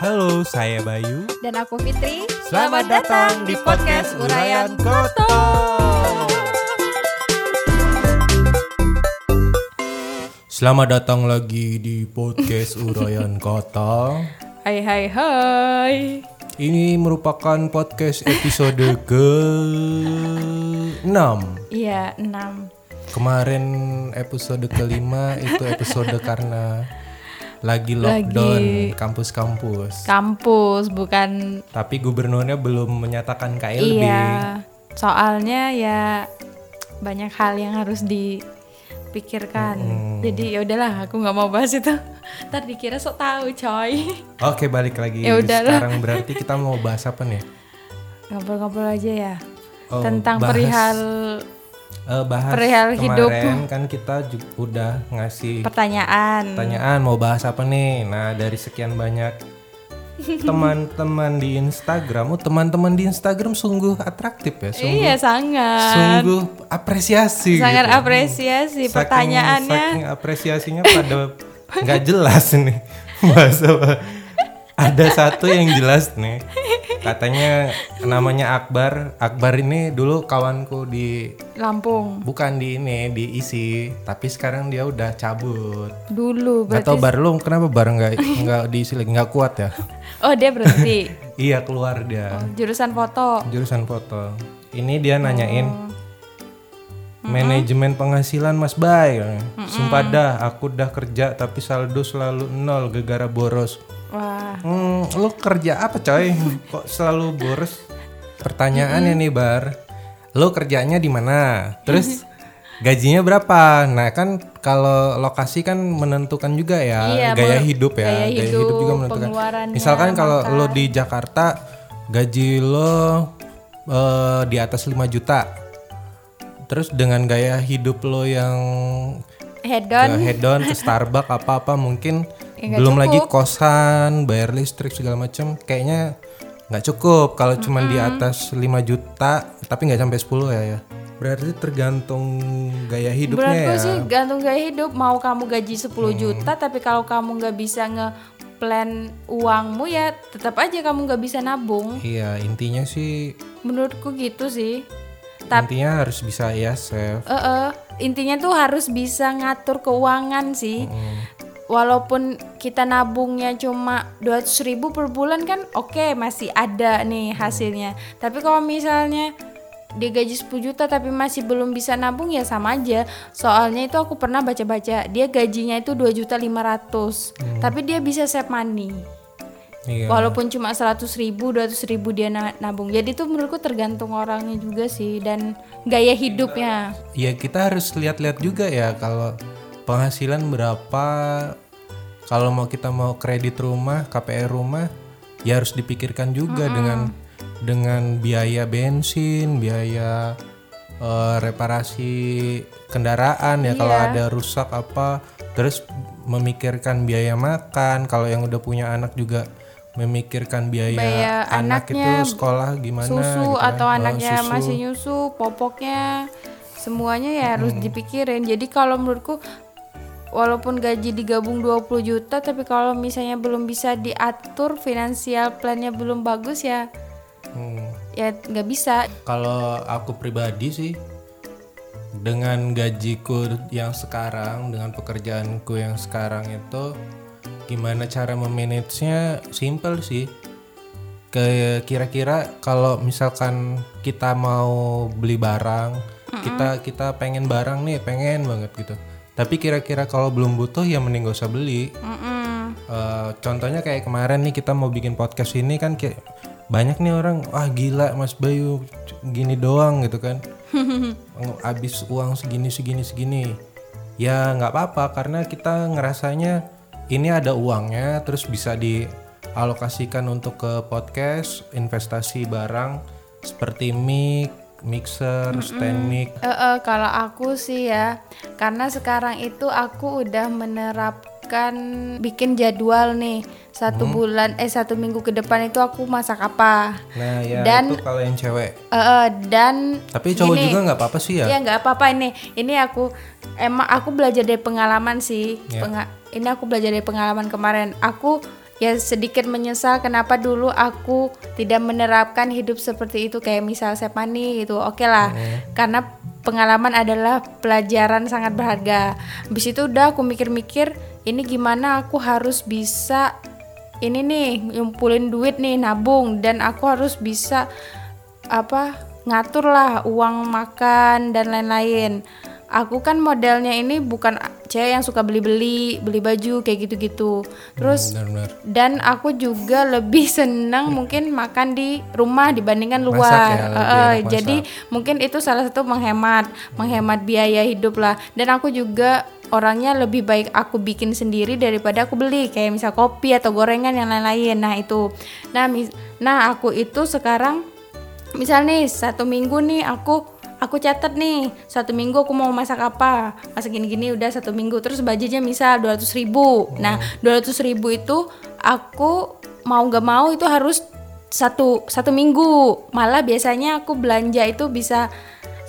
Halo, saya Bayu. Dan aku Fitri. Selamat datang di podcast Urayan Koto. Selamat datang lagi di podcast Urayan Kota. Hai hai hai. Ini merupakan podcast episode ke-6. Iya, 6. Kemarin episode kelima itu episode karena lagi lockdown Lagi- kampus-kampus. Kampus bukan Tapi gubernurnya belum menyatakan KLB. iya. Soalnya ya banyak hal yang harus dipikirkan. Jadi ya udahlah, aku nggak mau bahas itu. Ntar dikira sok tahu, coy. Oke, balik lagi. Ya udahlah. Sekarang berarti kita mau bahas apa nih? Ngobrol-ngobrol aja ya. Oh, Tentang bahas- perihal Eh, bahas Perihal hidup. kemarin kan kita juga udah ngasih pertanyaan. pertanyaan mau bahas apa nih. Nah, dari sekian banyak teman-teman di Instagram, oh teman-teman di Instagram sungguh atraktif ya, sungguh Iya, sangat. sungguh apresiasi. Sangat gitu. apresiasi Saking- pertanyaannya. Saking apresiasinya pada nggak jelas nih bahasa. Ada satu yang jelas nih. Katanya namanya Akbar. Akbar ini dulu kawanku di Lampung. bukan di ini diisi, tapi sekarang dia udah cabut. Dulu berarti. tau Bar lu kenapa Bar nggak nggak diisi lagi nggak kuat ya? Oh, dia berhenti. iya keluar dia Jurusan foto. jurusan foto. Ini dia nanyain Oh. manajemen penghasilan Mas Bay. Sumpah dah, aku udah kerja tapi saldo selalu nol gegara boros. Wah, Hmm, lu kerja apa coy? Kok selalu boros? Pertanyaannya nih Bar, lu kerjanya di mana? Terus gajinya berapa? Nah kan kalau lokasi kan menentukan juga ya Iya, gaya hidup ya, gaya gaya hidup, hidup juga menentukan. Misalkan kalau lo di Jakarta gaji lo eh, di atas 5 juta. Terus dengan gaya hidup lo yang hedon. head on ke Starbucks apa-apa mungkin Ya, belum cukup. lagi kosan, bayar listrik segala macam kayaknya nggak cukup kalau cuman di atas 5 juta tapi nggak sampai 10 ya ya. Berarti tergantung gaya hidupnya Menurutku ya. sih gantung gaya hidup. Mau kamu gaji 10 Hmm. juta, tapi kalau kamu nggak bisa nge-plan uangmu ya tetap aja kamu nggak bisa nabung. Iya, intinya sih Menurutku gitu sih. intinya harus bisa ya save. Eh, eh, intinya tuh harus bisa ngatur keuangan sih. Hmm. Walaupun kita nabungnya cuma 200 ribu per bulan kan oke masih ada nih hasilnya. Tapi kalau misalnya dia gaji 10 juta tapi masih belum bisa nabung ya sama aja. Soalnya itu aku pernah baca-baca dia gajinya itu 2 juta 500 tapi dia bisa save money. Iya. Walaupun cuma 100 ribu, 200 ribu dia na- nabung. Jadi itu menurutku tergantung orangnya juga sih dan gaya hidupnya. Ya kita harus lihat-lihat juga ya kalau penghasilan berapa kalau mau kita mau kredit rumah, KPR rumah ya harus dipikirkan juga dengan dengan biaya bensin, biaya eh, reparasi kendaraan ya kalau Iya. ada rusak apa terus memikirkan biaya makan kalau yang udah punya anak juga memikirkan biaya, Biaya anak anaknya, itu sekolah gimana susu gitu kan. atau Oh, anaknya susu. masih nyusu, popoknya semuanya ya harus Hmm. dipikirin. Jadi kalau menurutku walaupun gaji digabung 20 juta tapi kalau misalnya belum bisa diatur finansial plannya belum bagus ya Hmm. ya nggak bisa. Kalau aku pribadi sih dengan gajiku yang sekarang, dengan pekerjaanku yang sekarang itu gimana cara memanagenya simple sih. Kayak kira-kira kalau misalkan kita mau beli barang, kita kita pengen barang nih, pengen banget gitu. Tapi kira-kira kalau belum butuh ya mending gak usah beli. Mm-mm. Eh, contohnya kayak kemarin nih kita mau bikin podcast ini kan kayak banyak nih orang wah gila Mas Bayu gini doang gitu kan habis uang segini segini segini ya nggak apa-apa karena kita ngerasanya ini ada uangnya terus bisa dialokasikan untuk ke podcast investasi barang seperti mic mixer stand mic Eh, eh, kalau aku sih ya, karena sekarang itu aku udah menerapkan bikin jadwal nih satu bulan eh satu minggu ke depan itu aku masak apa. nah ya Dan- itu kalau yang cewek Eh, eh, dan tapi cowok gini, juga nggak apa-apa sih ya Ya nggak apa-apa ini. Ini aku emang aku belajar dari pengalaman sih. Ya. Penga- ini aku belajar dari pengalaman kemarin. Aku ya sedikit menyesal kenapa dulu aku tidak menerapkan hidup seperti itu. Kayak misal Sepani gitu oke lah karena pengalaman adalah pelajaran sangat berharga. Habis itu udah aku mikir-mikir ini gimana aku harus bisa ini nih ngumpulin duit nih nabung. Dan aku harus bisa apa ngatur lah uang makan dan lain-lain aku kan modelnya ini bukan cewek yang suka beli-beli beli baju kayak gitu-gitu. Terus Benar-benar. dan aku juga lebih senang mungkin makan di rumah dibandingkan luar. Masak ya, eh, enak jadi mungkin itu salah satu menghemat menghemat biaya hidup lah. Dan aku juga orangnya lebih baik aku bikin sendiri daripada aku beli kayak misal kopi atau gorengan yang lain-lain. Nah itu. Nah mis- nah aku itu sekarang misal nih satu minggu nih aku aku catat nih satu minggu aku mau masak apa? Masak gini-gini udah satu minggu. Terus budgetnya misal 200 ribu. Nah 200 ribu itu aku mau gak mau itu harus satu satu minggu. Malah biasanya aku belanja itu bisa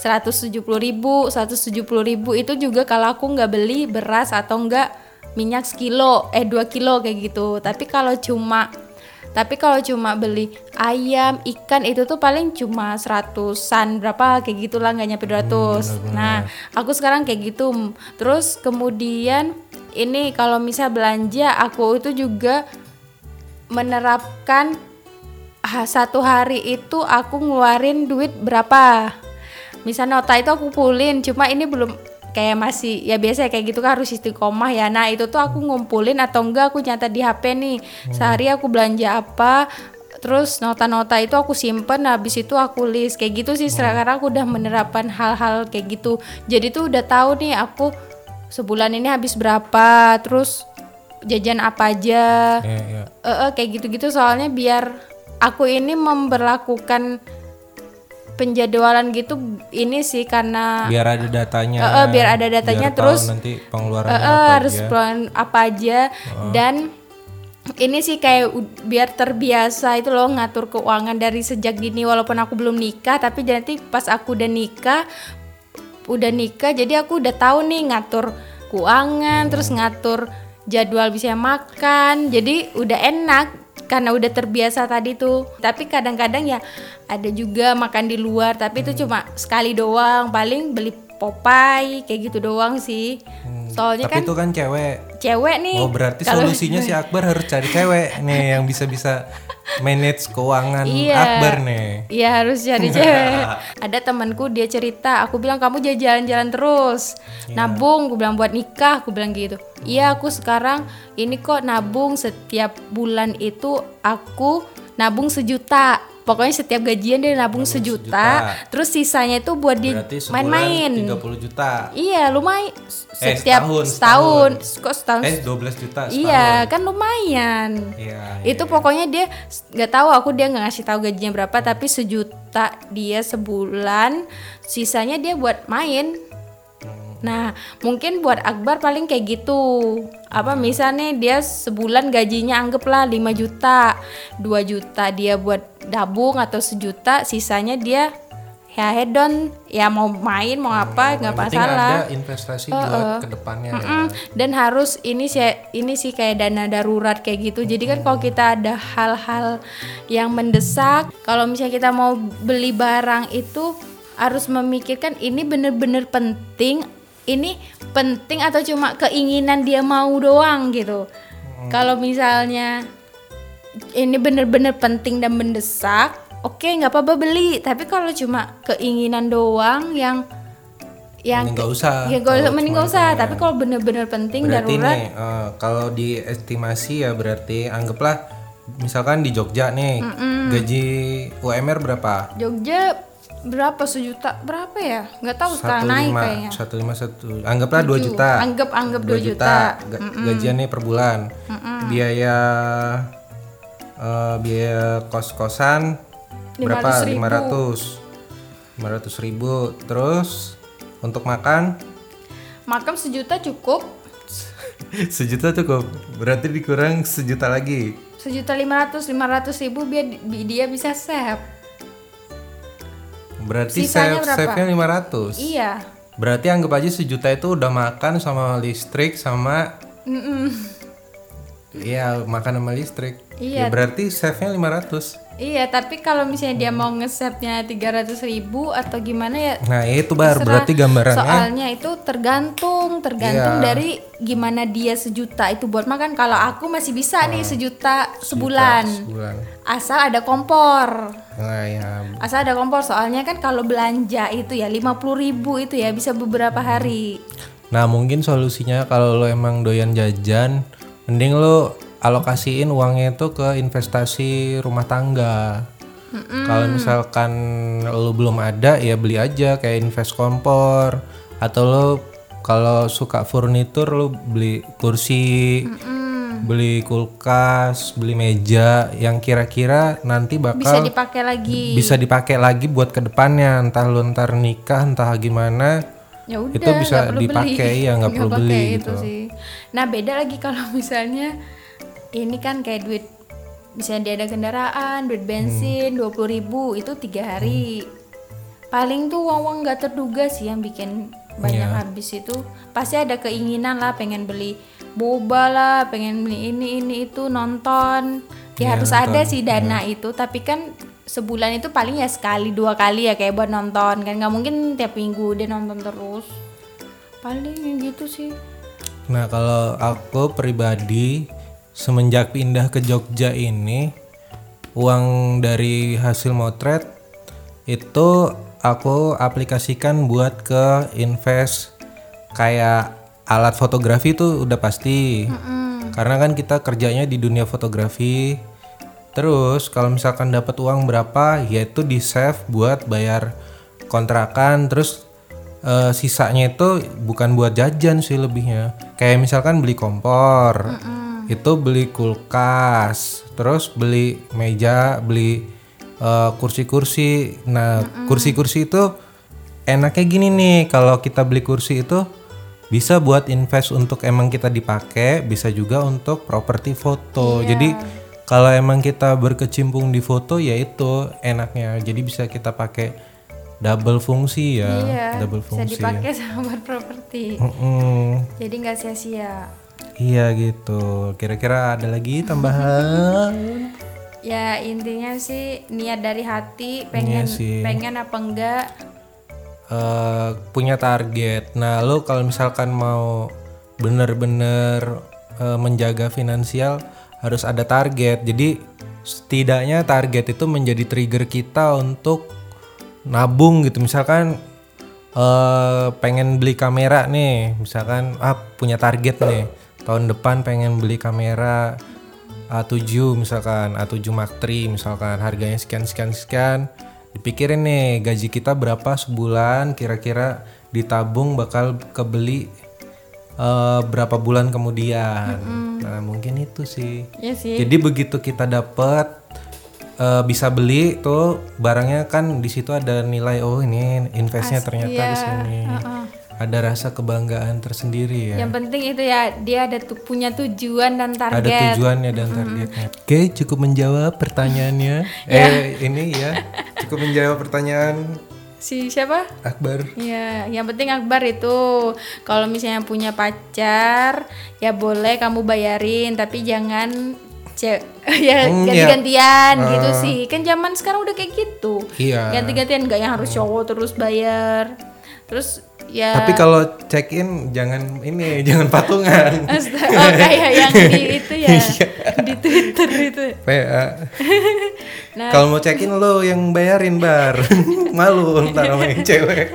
170 ribu 170 ribu. Itu juga kalau aku nggak beli beras atau enggak minyak sekilo eh 2 kilo kayak gitu. Tapi kalau cuma tapi kalau cuma beli ayam, ikan itu tuh paling cuma seratusan berapa kayak gitulah nggak nyampe 200. nah, aku sekarang kayak gitu. Terus kemudian ini kalau misal belanja aku itu juga menerapkan ah, satu hari itu aku ngeluarin duit berapa. Misal nota itu aku kumpulin, cuma ini belum kayak masih ya biasa kayak gitu kan harus istiqomah ya. Nah, itu tuh aku ngumpulin atau enggak aku nyatet di HP nih. Sehari aku belanja apa, terus nota-nota itu aku simpen habis itu aku list kayak gitu sih sekarang aku udah menerapkan hal-hal kayak gitu. Jadi tuh udah tahu nih aku sebulan ini habis berapa, terus jajan apa aja. Iya, iya. Eh, eh, kayak gitu-gitu soalnya biar aku ini memperlakukan penjadwalan gitu ini sih karena biar ada datanya. Eh, eh, biar ada datanya, biar terus, nanti pengeluarannya eh, eh, apa harus aja. apa aja. Dan ini sih kayak biar terbiasa itu loh ngatur keuangan dari sejak dini walaupun aku belum nikah tapi nanti pas aku udah nikah udah nikah jadi aku udah tahu nih ngatur keuangan terus ngatur jadwal bisa makan. Jadi udah enak karena udah terbiasa tadi tuh. Tapi kadang-kadang ya ada juga makan di luar tapi itu cuma sekali doang paling beli Popeye kayak gitu doang sih soalnya tapi kan itu kan cewek cewek nih oh berarti kalau- solusinya si Akbar harus cari cewek nih yang bisa bisa manage keuangan Iya. Akbar nih Iya harus cari cewek. Ada temanku dia cerita, aku bilang kamu jalan-jalan terus, Iya. nabung, aku bilang buat nikah, aku bilang gitu. Iya aku sekarang ini kok nabung setiap bulan itu aku nabung sejuta. Pokoknya setiap gajian dia nabung sejuta, sejuta. terus sisanya itu buat dia main-main. 30 juta. Iya lumayan. Eh, setiap setahun, setahun, kok setahun? eh 12 juta setahun. iya kan lumayan. Iya itu pokoknya dia nggak tahu aku dia nggak ngasih tahu gajinya berapa tapi sejuta dia sebulan sisanya dia buat main nah mungkin buat Akbar paling kayak gitu. Apa misalnya dia sebulan gajinya anggaplah 5 juta 2 juta dia buat dabung atau sejuta sisanya dia ya hedon ya mau main mau apa nggak penting masalah. ada investasi buat ke depannya ya. Mm, dan harus ini sih ini sih kayak dana darurat kayak gitu. Jadi kan kalau kita ada hal-hal yang mendesak, kalau misalnya kita mau beli barang itu harus memikirkan ini bener-bener penting, ini penting atau cuma keinginan dia mau doang gitu. Kalau misalnya ini bener-bener penting dan mendesak, oke nggak apa-apa beli. Tapi kalau cuma keinginan doang yang yang nggak usah. ya gak usah mending gak usah ya. tapi kalau bener-bener penting Berarti darurat nih eh, kalau diestimasi ya berarti anggaplah misalkan di Jogja nih gaji UMR berapa? Jogja berapa? Sejuta? Berapa ya? Nggak tahu sekarang naik kayaknya. satu lima satu anggaplah 2 juta. Anggap anggap 2 2 juta, Ga- gajian nih per bulan. Biaya eh, biaya kos kosan berapa 500 500.000. 500 ribu. Terus untuk makan? Makam sejuta cukup. Sejuta cukup? Berarti dikurang sejuta lagi. Sejuta lima ratus lima ratus ribu biar bi- dia bisa save berarti Sisanya save berapa? save nya 500 iya berarti anggap aja sejuta itu udah makan sama listrik sama Iya, makan sama listrik. Iya. Ya, berarti save-nya 500. Iya, tapi kalau misalnya dia mau nge-save-nya 300 ribu atau gimana ya Nah, itu bar terserah. berarti gambarannya Soalnya itu tergantung, tergantung Iya. dari gimana dia sejuta itu buat makan. Kalau aku masih bisa nih sejuta sebulan. sebulan. Asal ada kompor. Nah, ya. Asal ada kompor soalnya kan kalau belanja itu ya 50 ribu itu ya bisa beberapa hari. Nah, mungkin solusinya kalau lo emang doyan jajan, mending lo alokasiin uangnya itu ke investasi rumah tangga. Kalau misalkan lo belum ada ya beli aja kayak invest kompor atau lo kalau suka furnitur lo beli kursi, beli kulkas, beli meja yang kira-kira nanti bakal Bisa dipakai lagi. bisa dipakai lagi buat ke depannya entah lu ntar nikah entah gimana Ya udah, Itu bisa dipakai, ya, nggak perlu beli itu gitu. sih. Nah beda lagi kalau misalnya ini kan kayak duit misalnya dia ada kendaraan, duit bensin dua puluh ribu itu tiga hari. Paling tuh uang uang nggak terduga sih yang bikin banyak Iya. habis itu. Pasti ada keinginan lah pengen beli boba lah, pengen beli ini ini itu nonton. Ya Iya, harus ada sih dana itu, tapi kan sebulan itu paling ya sekali dua kali ya kayak buat nonton kan nggak mungkin tiap minggu dia nonton terus paling gitu sih nah kalau aku pribadi semenjak pindah ke Jogja ini uang dari hasil motret itu aku aplikasikan buat ke invest. Kayak alat fotografi itu udah pasti. Karena kan kita kerjanya di dunia fotografi. Terus kalau misalkan dapat uang berapa ya itu di save buat bayar kontrakan. Terus eh, sisanya itu bukan buat jajan sih lebihnya. Kayak misalkan beli kompor itu beli kulkas terus beli meja beli eh, kursi-kursi. Nah kursi-kursi itu enaknya gini nih kalau kita beli kursi itu bisa buat invest untuk emang kita dipakai bisa juga untuk properti foto. Jadi kalau emang kita berkecimpung di foto ya itu enaknya. Jadi bisa kita pakai double fungsi ya iya double bisa fungsi dipakai sama buat properti. Mm-mm. jadi nggak sia-sia iya gitu kira-kira ada lagi tambahan ya intinya sih niat dari hati pengen Iya sih. pengen apa enggak eh punya target. Nah, lo kalau misalkan mau bener-bener eh, menjaga finansial harus ada target. Jadi setidaknya target itu menjadi trigger kita untuk nabung gitu. Misalkan eh pengen beli kamera nih, misalkan ah punya target nih tahun depan pengen beli kamera A7 misalkan A7 Mark III misalkan. Harganya sekian sekian sekian. Dipikirin nih gaji kita berapa sebulan? Kira-kira ditabung bakal kebeli eh, berapa bulan kemudian? Nah mungkin itu sih. Ya sih. Jadi begitu kita dapat eh, bisa beli tuh barangnya kan di situ ada nilai oh ini investnya ternyata di iya, sini ada rasa kebanggaan tersendiri ya yang penting itu ya dia ada tuh punya tujuan dan ada target tujuannya dan targetnya. Oke, cukup menjawab pertanyaannya. eh, ini ya, cukup menjawab pertanyaan si siapa Akbar. Iya, yang penting Akbar itu kalau misalnya punya pacar ya boleh kamu bayarin tapi jangan ce- ya Hmm, ganti-gantian gitu sih. Kan zaman sekarang udah kayak gitu. Iya. Ganti-gantian nggak yang harus cowok terus bayar. Terus ya Tapi kalau check in jangan ini, jangan patungan. Astaga, oh kayak yang di itu ya Iya. di Twitter itu. PA. Nah. Kalau mau check in lo yang bayarin bar. Malu ntar sama yang cewek.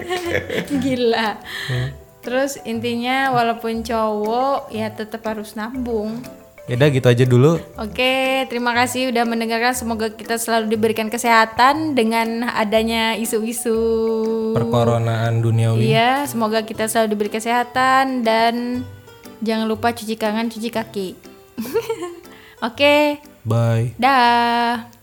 Gila. Hmm. Terus intinya walaupun cowok ya tetap harus nabung. Yaudah gitu aja dulu. Oke, terima kasih udah mendengarkan. Semoga kita selalu diberikan kesehatan dengan adanya isu-isu. Perkoronaan duniawi. Iya, semoga kita selalu diberi kesehatan dan jangan lupa cuci tangan, cuci kaki. Oke, Bye. dah.